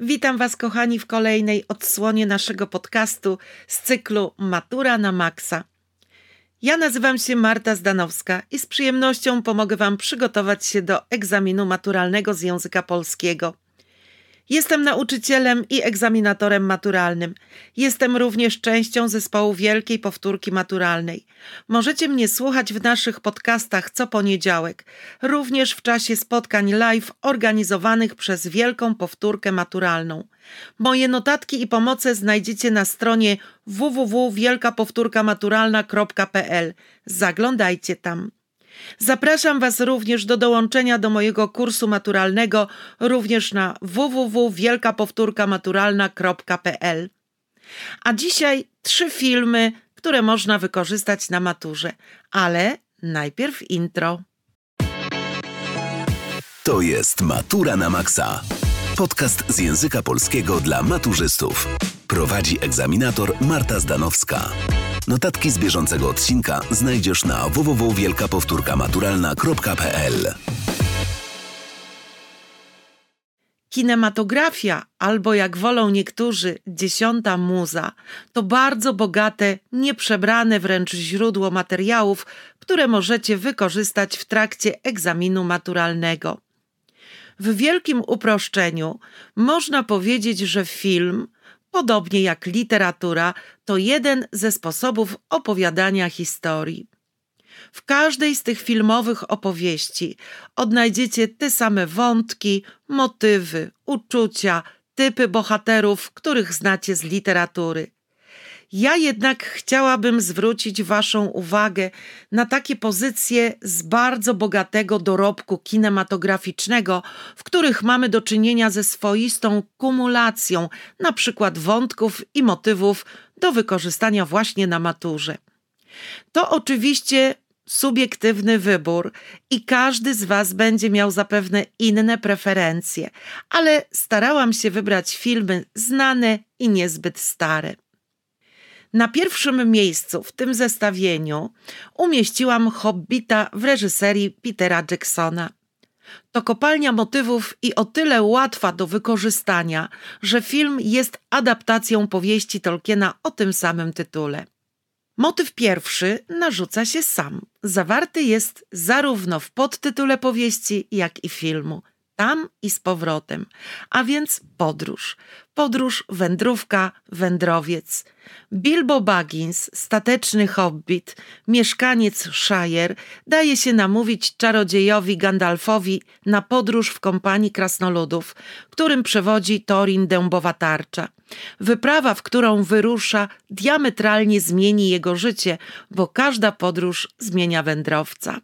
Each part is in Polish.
Witam Was, kochani, w kolejnej odsłonie naszego podcastu z cyklu Matura na Maxa. Ja nazywam się Marta Zdanowska i z przyjemnością pomogę Wam przygotować się do egzaminu maturalnego z języka polskiego. Jestem nauczycielem i egzaminatorem maturalnym. Jestem również częścią zespołu Wielkiej Powtórki Maturalnej. Możecie mnie słuchać w naszych podcastach co poniedziałek, również w czasie spotkań live organizowanych przez Wielką Powtórkę Maturalną. Moje notatki i pomoce znajdziecie na stronie www.wielkapowtórkamaturalna.pl. Zaglądajcie tam. Zapraszam Was również do dołączenia do mojego kursu maturalnego również na www.wielkapowtórkamaturalna.pl. A dzisiaj trzy filmy, które można wykorzystać na maturze, ale najpierw intro. To jest Matura na Maxa. Podcast z języka polskiego dla maturzystów. Prowadzi egzaminator Marta Zdanowska. Notatki z bieżącego odcinka znajdziesz na www.wielkapowtórkamaturalna.pl Kinematografia, albo jak wolą niektórzy, dziesiąta muza, to bardzo bogate, nieprzebrane wręcz źródło materiałów, które możecie wykorzystać w trakcie egzaminu maturalnego. W wielkim uproszczeniu można powiedzieć, że film podobnie jak literatura, to jeden ze sposobów opowiadania historii. W każdej z tych filmowych opowieści odnajdziecie te same wątki, motywy, uczucia, typy bohaterów, których znacie z literatury. Ja jednak chciałabym zwrócić Waszą uwagę na takie pozycje z bardzo bogatego dorobku kinematograficznego, w których mamy do czynienia ze swoistą kumulacją, na przykład wątków i motywów do wykorzystania właśnie na maturze. To oczywiście subiektywny wybór i każdy z Was będzie miał zapewne inne preferencje, ale starałam się wybrać filmy znane i niezbyt stare. Na pierwszym miejscu w tym zestawieniu umieściłam Hobbita w reżyserii Petera Jacksona. To kopalnia motywów i o tyle łatwa do wykorzystania, że film jest adaptacją powieści Tolkiena o tym samym tytule. Motyw pierwszy narzuca się sam. Zawarty jest zarówno w podtytule powieści, jak i filmu – tam i z powrotem, a więc podróż. Podróż, wędrówka, wędrowiec. Bilbo Baggins, stateczny hobbit, mieszkaniec Shire, daje się namówić czarodziejowi Gandalfowi na podróż w kompanii krasnoludów, którym przewodzi Thorin Dębowa Tarcza. Wyprawa, w którą wyrusza, diametralnie zmieni jego życie, bo każda podróż zmienia wędrowca.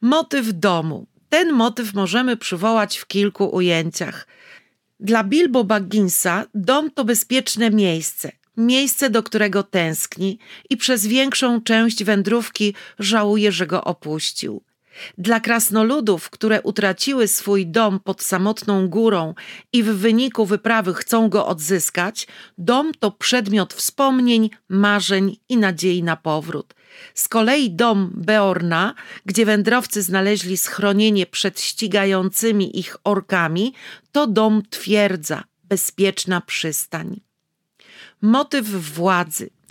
Motyw domu. Ten motyw możemy przywołać w kilku ujęciach. Dla Bilbo Bagginsa dom to bezpieczne miejsce, miejsce, do którego tęskni i przez większą część wędrówki żałuje, że go opuścił. Dla krasnoludów, które utraciły swój dom pod samotną górą i w wyniku wyprawy chcą go odzyskać, dom to przedmiot wspomnień, marzeń i nadziei na powrót. Z kolei dom Beorna, gdzie wędrowcy znaleźli schronienie przed ścigającymi ich orkami, to dom twierdza, bezpieczna przystań. Motyw władzy –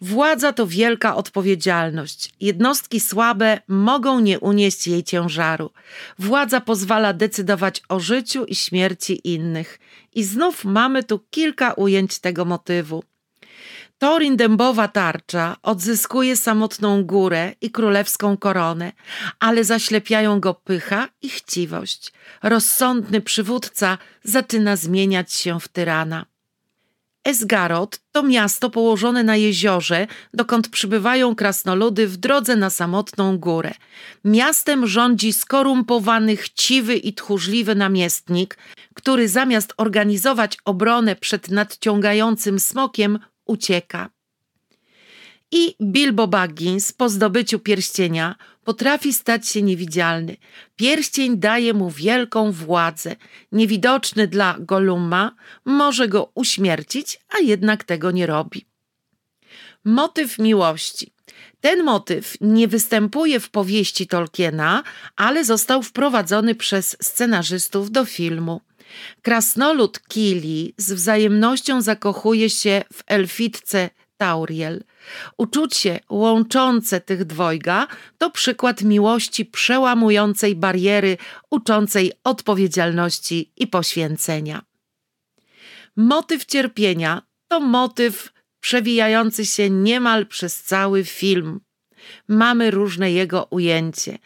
Władza to wielka odpowiedzialność. Jednostki słabe mogą nie unieść jej ciężaru. Władza pozwala decydować o życiu i śmierci innych. I znów mamy tu kilka ujęć tego motywu. Torin dębowa tarcza odzyskuje samotną górę i królewską koronę, ale zaślepiają go pycha i chciwość. Rozsądny przywódca zaczyna zmieniać się w tyrana. Esgarot to miasto położone na jeziorze, dokąd przybywają krasnoludy w drodze na samotną górę. Miastem rządzi skorumpowany, chciwy i tchórzliwy namiestnik, który zamiast organizować obronę przed nadciągającym smokiem, ucieka. I Bilbo Baggins po zdobyciu pierścienia potrafi stać się niewidzialny. Pierścień daje mu wielką władzę. Niewidoczny dla Goluma może go uśmiercić, a jednak tego nie robi. Motyw miłości. Ten motyw nie występuje w powieści Tolkiena, ale został wprowadzony przez scenarzystów do filmu. Krasnolud Kili z wzajemnością zakochuje się w elfitce Tauriel. Uczucie łączące tych dwojga to przykład miłości przełamującej bariery, uczącej odpowiedzialności i poświęcenia. Motyw cierpienia to motyw przewijający się niemal przez cały film mamy różne jego ujęcie.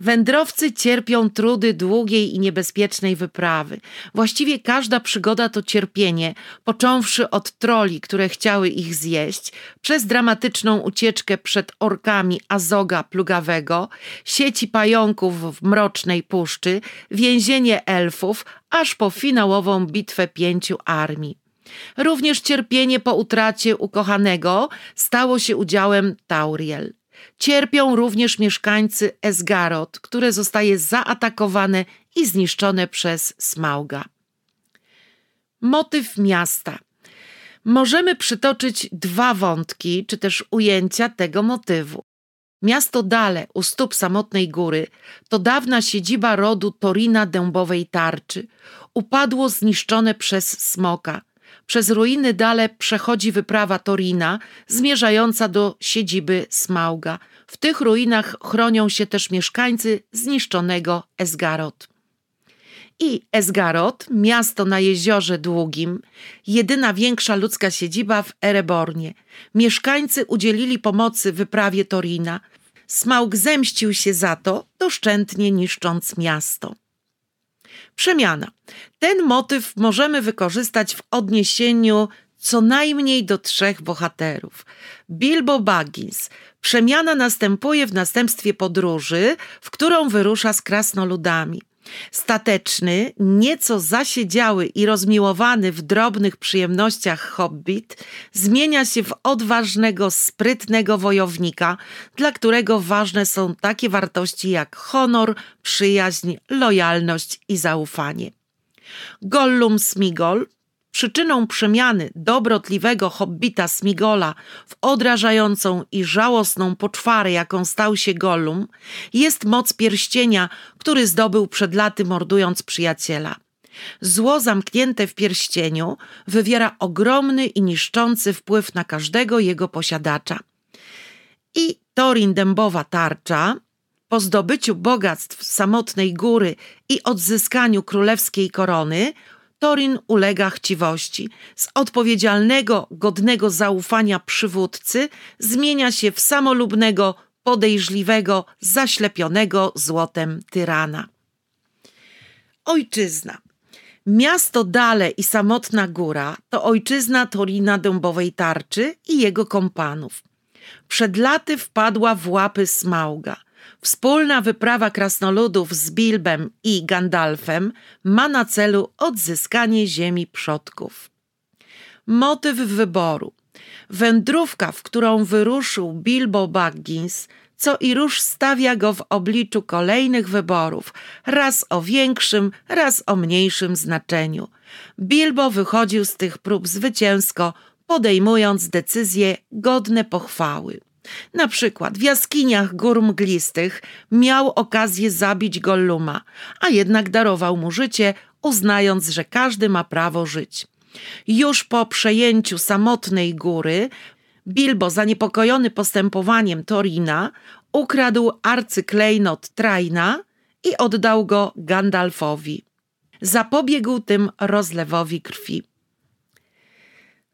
Wędrowcy cierpią trudy długiej i niebezpiecznej wyprawy. Właściwie każda przygoda to cierpienie, począwszy od troli, które chciały ich zjeść, przez dramatyczną ucieczkę przed orkami Azoga Plugawego, sieci pająków w mrocznej puszczy, więzienie elfów, aż po finałową bitwę pięciu armii. Również cierpienie po utracie ukochanego stało się udziałem Tauriel. Cierpią również mieszkańcy Esgarot, które zostaje zaatakowane i zniszczone przez Smauga. Motyw miasta. Możemy przytoczyć dwa wątki, czy też ujęcia tego motywu. Miasto Dale u stóp samotnej góry to dawna siedziba rodu Torina Dębowej Tarczy. Upadło zniszczone przez smoka. Przez ruiny Dale przechodzi wyprawa Torina zmierzająca do siedziby Smauga. W tych ruinach chronią się też mieszkańcy zniszczonego Esgarot. I Esgarot, miasto na jeziorze długim, jedyna większa ludzka siedziba w Erebornie. Mieszkańcy udzielili pomocy wyprawie Torina. Smaug zemścił się za to, doszczętnie niszcząc miasto. Przemiana. Ten motyw możemy wykorzystać w odniesieniu co najmniej do trzech bohaterów. Bilbo Baggins. Przemiana następuje w następstwie podróży, w którą wyrusza z krasnoludami. Stateczny, nieco zasiedziały i rozmiłowany w drobnych przyjemnościach hobbit zmienia się w odważnego, sprytnego wojownika, dla którego ważne są takie wartości jak honor, przyjaźń, lojalność i zaufanie. Gollum Smigol Przyczyną przemiany dobrotliwego hobbita Smigola w odrażającą i żałosną poczwarę, jaką stał się Gollum, jest moc pierścienia, który zdobył przed laty mordując przyjaciela. Zło zamknięte w pierścieniu wywiera ogromny i niszczący wpływ na każdego jego posiadacza. I Torin Dębowa Tarcza, po zdobyciu bogactw samotnej góry i odzyskaniu królewskiej korony, Torin ulega chciwości. Z odpowiedzialnego, godnego zaufania przywódcy zmienia się w samolubnego, podejrzliwego, zaślepionego złotem tyrana. Ojczyzna. Miasto Dale i samotna góra to ojczyzna Torina Dębowej Tarczy i jego kompanów. Przed laty wpadła w łapy Smauga – Wspólna wyprawa krasnoludów z Bilbem i Gandalfem ma na celu odzyskanie ziemi przodków. Motyw wyboru. Wędrówka, w którą wyruszył Bilbo Baggins, co i róż stawia go w obliczu kolejnych wyborów, raz o większym, raz o mniejszym znaczeniu. Bilbo wychodził z tych prób zwycięsko, podejmując decyzje godne pochwały. Na przykład w jaskiniach gór mglistych miał okazję zabić Golluma, a jednak darował mu życie, uznając, że każdy ma prawo żyć. Już po przejęciu samotnej góry, Bilbo, zaniepokojony postępowaniem Torina, ukradł arcyklejnot Traina i oddał go Gandalfowi. Zapobiegł tym rozlewowi krwi.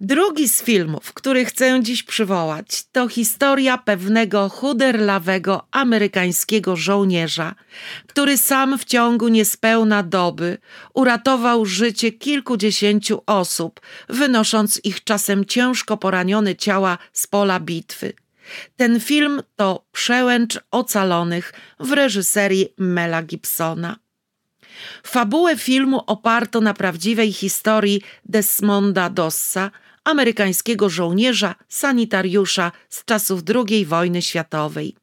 Drugi z filmów, który chcę dziś przywołać, to historia pewnego chuderlawego amerykańskiego żołnierza, który sam w ciągu niespełna doby uratował życie kilkudziesięciu osób, wynosząc ich czasem ciężko poranione ciała z pola bitwy. Ten film to Przełęcz Ocalonych w reżyserii Mela Gibsona. Fabułę filmu oparto na prawdziwej historii Desmonda Dossa – amerykańskiego żołnierza, sanitariusza z czasów II wojny światowej.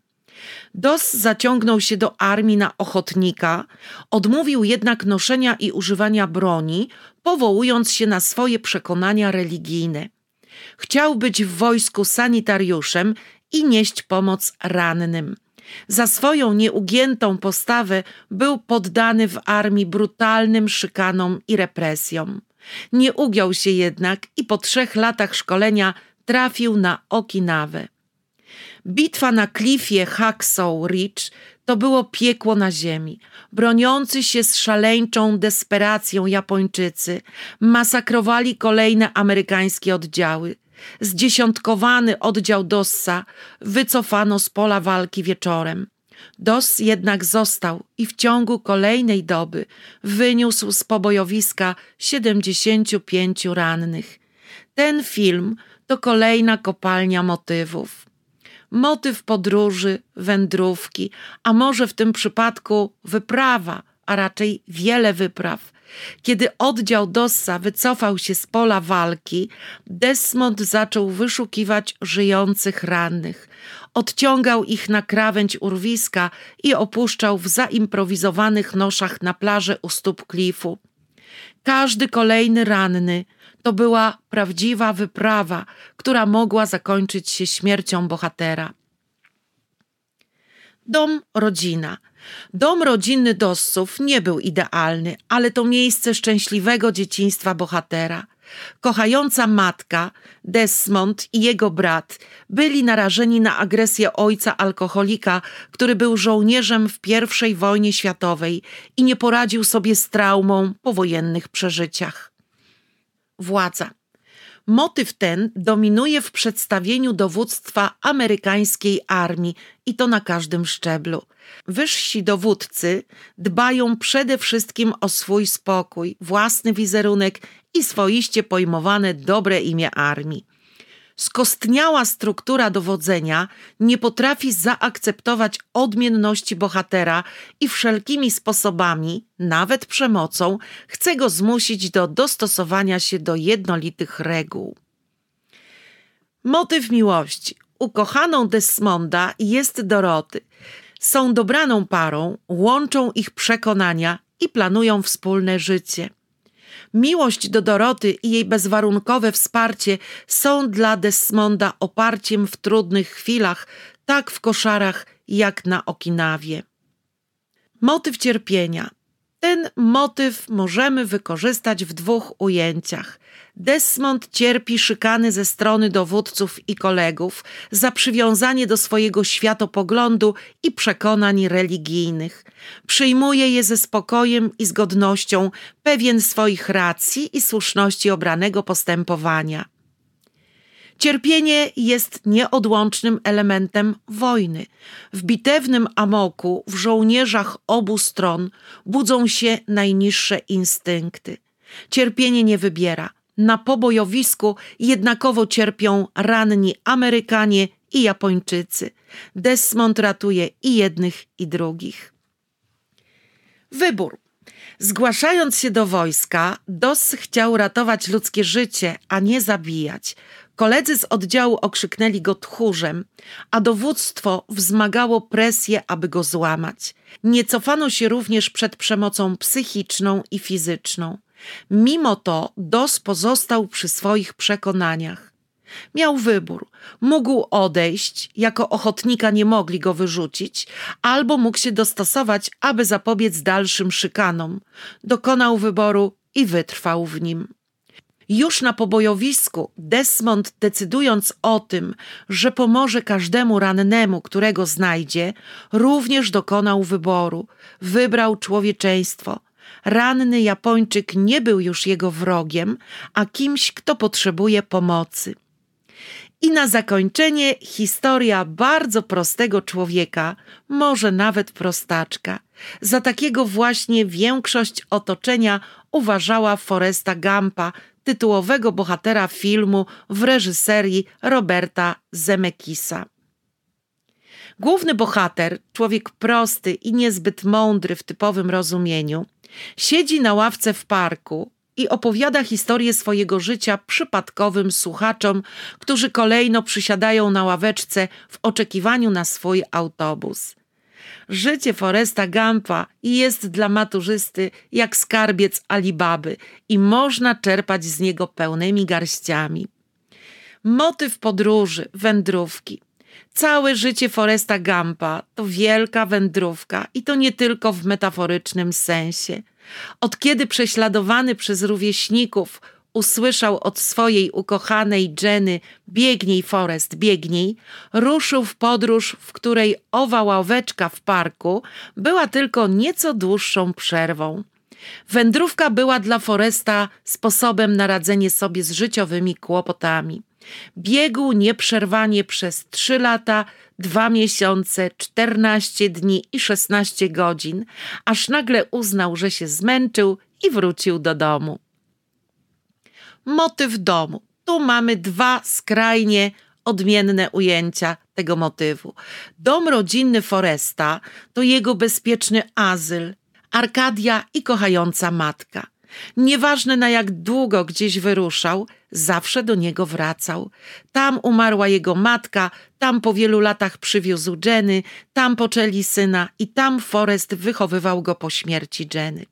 Dos zaciągnął się do armii na ochotnika, odmówił jednak noszenia i używania broni, powołując się na swoje przekonania religijne. Chciał być w wojsku sanitariuszem i nieść pomoc rannym. Za swoją nieugiętą postawę był poddany w armii brutalnym szykanom i represjom. Nie ugiął się jednak i po trzech latach szkolenia trafił na Okinawę. Bitwa na klifie Hacksaw Ridge to było piekło na ziemi. Broniący się z szaleńczą desperacją Japończycy masakrowali kolejne amerykańskie oddziały. Zdziesiątkowany oddział Dossa wycofano z pola walki wieczorem. Doss jednak został i w ciągu kolejnej doby wyniósł z pobojowiska 75 rannych. Ten film to kolejna kopalnia motywów. Motyw podróży, wędrówki, a może w tym przypadku wyprawa, a raczej wiele wypraw. Kiedy oddział Dossa wycofał się z pola walki, Desmond zaczął wyszukiwać żyjących rannych. Odciągał ich na krawędź urwiska i opuszczał w zaimprowizowanych noszach na plaży u stóp klifu. Każdy kolejny ranny to była prawdziwa wyprawa, która mogła zakończyć się śmiercią bohatera. Dom, rodzina. Dom rodzinny Dossów nie był idealny, ale to miejsce szczęśliwego dzieciństwa bohatera. Kochająca matka, Desmond i jego brat byli narażeni na agresję ojca alkoholika, który był żołnierzem w I wojnie światowej i nie poradził sobie z traumą po wojennych przeżyciach. Władza. Motyw ten dominuje w przedstawieniu dowództwa amerykańskiej armii i to na każdym szczeblu. Wyżsi dowódcy dbają przede wszystkim o swój spokój, własny wizerunek i swoiście pojmowane dobre imię armii. Skostniała struktura dowodzenia nie potrafi zaakceptować odmienności bohatera i wszelkimi sposobami, nawet przemocą, chce go zmusić do dostosowania się do jednolitych reguł. Motyw miłości. Ukochaną Desmonda jest Doroty. Są dobraną parą, łączą ich przekonania i planują wspólne życie. Miłość do Doroty i jej bezwarunkowe wsparcie są dla Desmonda oparciem w trudnych chwilach, tak w koszarach jak na Okinawie. Motyw cierpienia. Ten motyw możemy wykorzystać w dwóch ujęciach. Desmond cierpi szykany ze strony dowódców i kolegów za przywiązanie do swojego światopoglądu i przekonań religijnych. Przyjmuje je ze spokojem i z godnością, pewien swoich racji i słuszności obranego postępowania. Cierpienie jest nieodłącznym elementem wojny. W bitewnym amoku w żołnierzach obu stron budzą się najniższe instynkty. Cierpienie nie wybiera. Na pobojowisku jednakowo cierpią ranni Amerykanie i Japończycy. Desmond ratuje i jednych, i drugich. Wybór. Zgłaszając się do wojska, Doss chciał ratować ludzkie życie, a nie zabijać. Koledzy z oddziału okrzyknęli go tchórzem, a dowództwo wzmagało presję, aby go złamać. Nie cofano się również przed przemocą psychiczną i fizyczną. Mimo to Dos pozostał przy swoich przekonaniach. Miał wybór. Mógł odejść, jako ochotnika nie mogli go wyrzucić, albo mógł się dostosować, aby zapobiec dalszym szykanom. Dokonał wyboru i wytrwał w nim. Już na pobojowisku Desmond, decydując o tym, że pomoże każdemu rannemu, którego znajdzie, również dokonał wyboru. Wybrał człowieczeństwo. Ranny Japończyk nie był już jego wrogiem, a kimś, kto potrzebuje pomocy. I na zakończenie historia bardzo prostego człowieka, może nawet prostaczka. Za takiego właśnie większość otoczenia uważała Foresta Gampa, tytułowego bohatera filmu w reżyserii Roberta Zemekisa. Główny bohater, człowiek prosty i niezbyt mądry w typowym rozumieniu, siedzi na ławce w parku i opowiada historię swojego życia przypadkowym słuchaczom, którzy kolejno przysiadają na ławeczce w oczekiwaniu na swój autobus. Życie Foresta Gampa jest dla maturzysty jak skarbiec Alibaby i można czerpać z niego pełnymi garściami. Motyw podróży, wędrówki. Całe życie Foresta Gampa to wielka wędrówka i to nie tylko w metaforycznym sensie. Od kiedy prześladowany przez rówieśników usłyszał od swojej ukochanej Jenny biegnij Forest, biegnij, ruszył w podróż, w której owa ławeczka w parku była tylko nieco dłuższą przerwą. Wędrówka była dla Foresta sposobem na radzenie sobie z życiowymi kłopotami. Biegł nieprzerwanie przez trzy lata, dwa miesiące, czternaście dni i szesnaście godzin, aż nagle uznał, że się zmęczył i wrócił do domu. Motyw domu. Tu mamy dwa skrajnie odmienne ujęcia tego motywu. Dom rodzinny Foresta to jego bezpieczny azyl, Arkadia i kochająca matka. Nieważne na jak długo gdzieś wyruszał, zawsze do niego wracał. Tam umarła jego matka, tam po wielu latach przywiózł Jenny, tam poczęli syna i tam Forest wychowywał go po śmierci Jenny.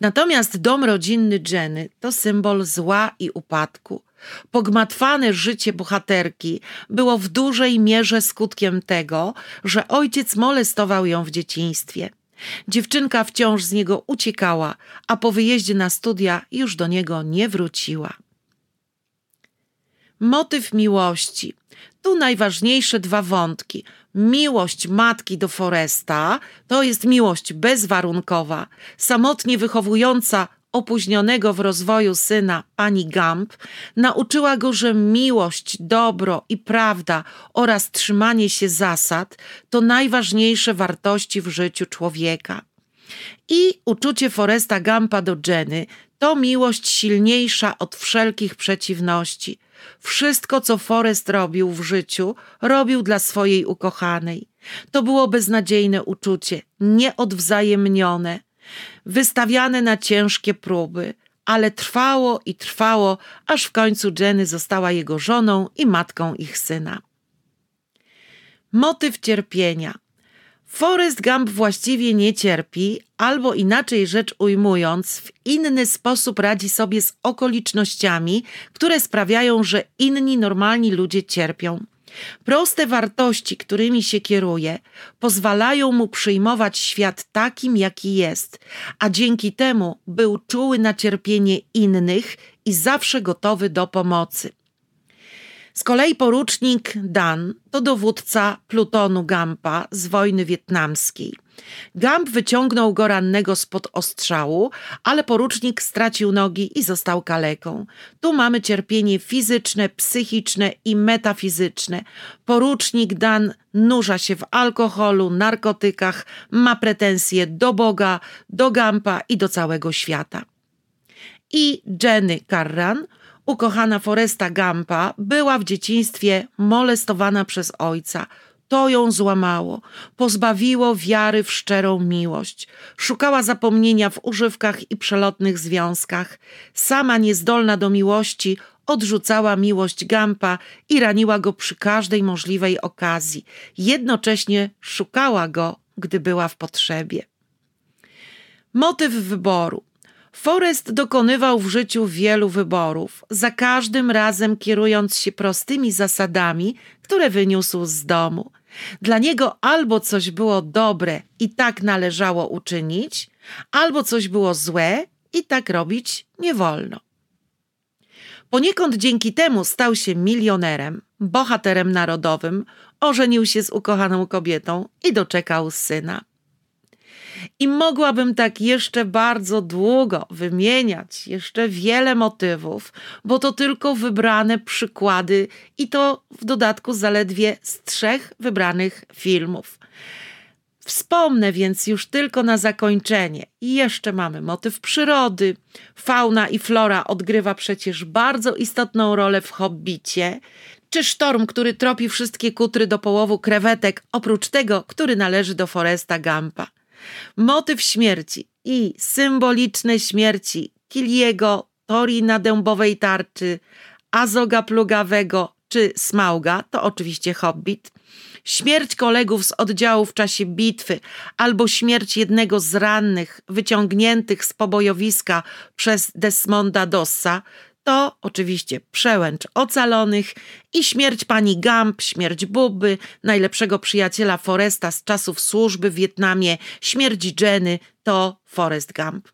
Natomiast dom rodzinny Jenny to symbol zła i upadku. Pogmatwane życie bohaterki było w dużej mierze skutkiem tego, że ojciec molestował ją w dzieciństwie. Dziewczynka wciąż z niego uciekała, a po wyjeździe na studia już do niego nie wróciła. Motyw miłości. Tu najważniejsze dwa wątki. Miłość matki do Foresta to jest miłość bezwarunkowa, samotnie wychowująca opóźnionego w rozwoju syna, pani Gamp, nauczyła go, że miłość, dobro i prawda oraz trzymanie się zasad to najważniejsze wartości w życiu człowieka. I uczucie Foresta Gampa do Jenny to miłość silniejsza od wszelkich przeciwności. Wszystko, co Forest robił w życiu, robił dla swojej ukochanej. To było beznadziejne uczucie, nieodwzajemnione wystawiane na ciężkie próby, ale trwało i trwało, aż w końcu Jenny została jego żoną i matką ich syna. Motyw cierpienia. Forrest Gump właściwie nie cierpi, albo inaczej rzecz ujmując, w inny sposób radzi sobie z okolicznościami, które sprawiają, że inni normalni ludzie cierpią. Proste wartości, którymi się kieruje, pozwalają mu przyjmować świat takim, jaki jest, a dzięki temu był czuły na cierpienie innych i zawsze gotowy do pomocy. Z kolei porucznik Dan to dowódca plutonu Gampa z wojny wietnamskiej. Gamp wyciągnął go rannego spod ostrzału, ale porucznik stracił nogi i został kaleką. Tu mamy cierpienie fizyczne, psychiczne i metafizyczne. Porucznik Dan nurza się w alkoholu, narkotykach, ma pretensje do Boga, do Gampa i do całego świata. I Jenny Carran – Ukochana Foresta Gampa była w dzieciństwie molestowana przez ojca. To ją złamało, pozbawiło wiary w szczerą miłość. Szukała zapomnienia w używkach i przelotnych związkach. Sama niezdolna do miłości, odrzucała miłość Gampa i raniła go przy każdej możliwej okazji. Jednocześnie szukała go, gdy była w potrzebie. Motyw wyboru. Forrest dokonywał w życiu wielu wyborów, za każdym razem kierując się prostymi zasadami, które wyniósł z domu. Dla niego albo coś było dobre i tak należało uczynić, albo coś było złe i tak robić nie wolno. Poniekąd dzięki temu stał się milionerem, bohaterem narodowym, ożenił się z ukochaną kobietą i doczekał syna. I mogłabym tak jeszcze bardzo długo wymieniać jeszcze wiele motywów, bo to tylko wybrane przykłady i to w dodatku zaledwie z trzech wybranych filmów. Wspomnę więc już tylko na zakończenie. I jeszcze mamy motyw przyrody. Fauna i flora odgrywa przecież bardzo istotną rolę w Hobbicie. Czy sztorm, który tropi wszystkie kutry do połowu krewetek, oprócz tego, który należy do Foresta Gampa. Motyw śmierci i symboliczne śmierci Kiliego, Tori na dębowej tarczy, Azoga plugawego czy Smauga, to oczywiście Hobbit, śmierć kolegów z oddziału w czasie bitwy albo śmierć jednego z rannych wyciągniętych z pobojowiska przez Desmonda Dossa, to oczywiście przełęcz ocalonych i śmierć pani Gump, śmierć Bubby, najlepszego przyjaciela Foresta z czasów służby w Wietnamie, śmierć Jenny to Forest Gump.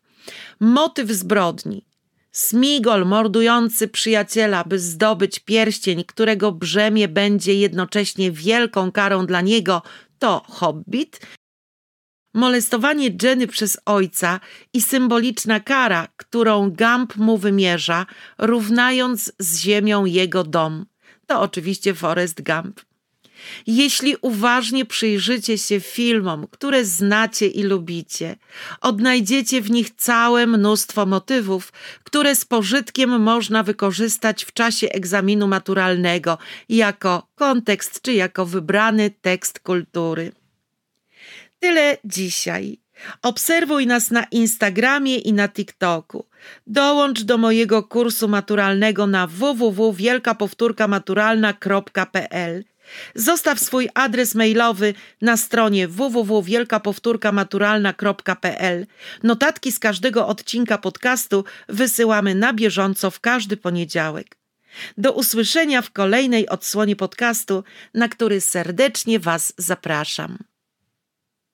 Motyw zbrodni. Smigol mordujący przyjaciela, by zdobyć pierścień, którego brzemię będzie jednocześnie wielką karą dla niego, to Hobbit. Molestowanie Jenny przez ojca i symboliczna kara, którą Gump mu wymierza, równając z ziemią jego dom. To oczywiście Forest Gump. Jeśli uważnie przyjrzycie się filmom, które znacie i lubicie, odnajdziecie w nich całe mnóstwo motywów, które z pożytkiem można wykorzystać w czasie egzaminu maturalnego jako kontekst czy jako wybrany tekst kultury. Tyle dzisiaj. Obserwuj nas na Instagramie i na TikToku. Dołącz do mojego kursu maturalnego na www.wielkapowtórkamaturalna.pl. Zostaw swój adres mailowy na stronie www.wielkapowtórkamaturalna.pl. Notatki z każdego odcinka podcastu wysyłamy na bieżąco w każdy poniedziałek. Do usłyszenia w kolejnej odsłonie podcastu, na który serdecznie Was zapraszam.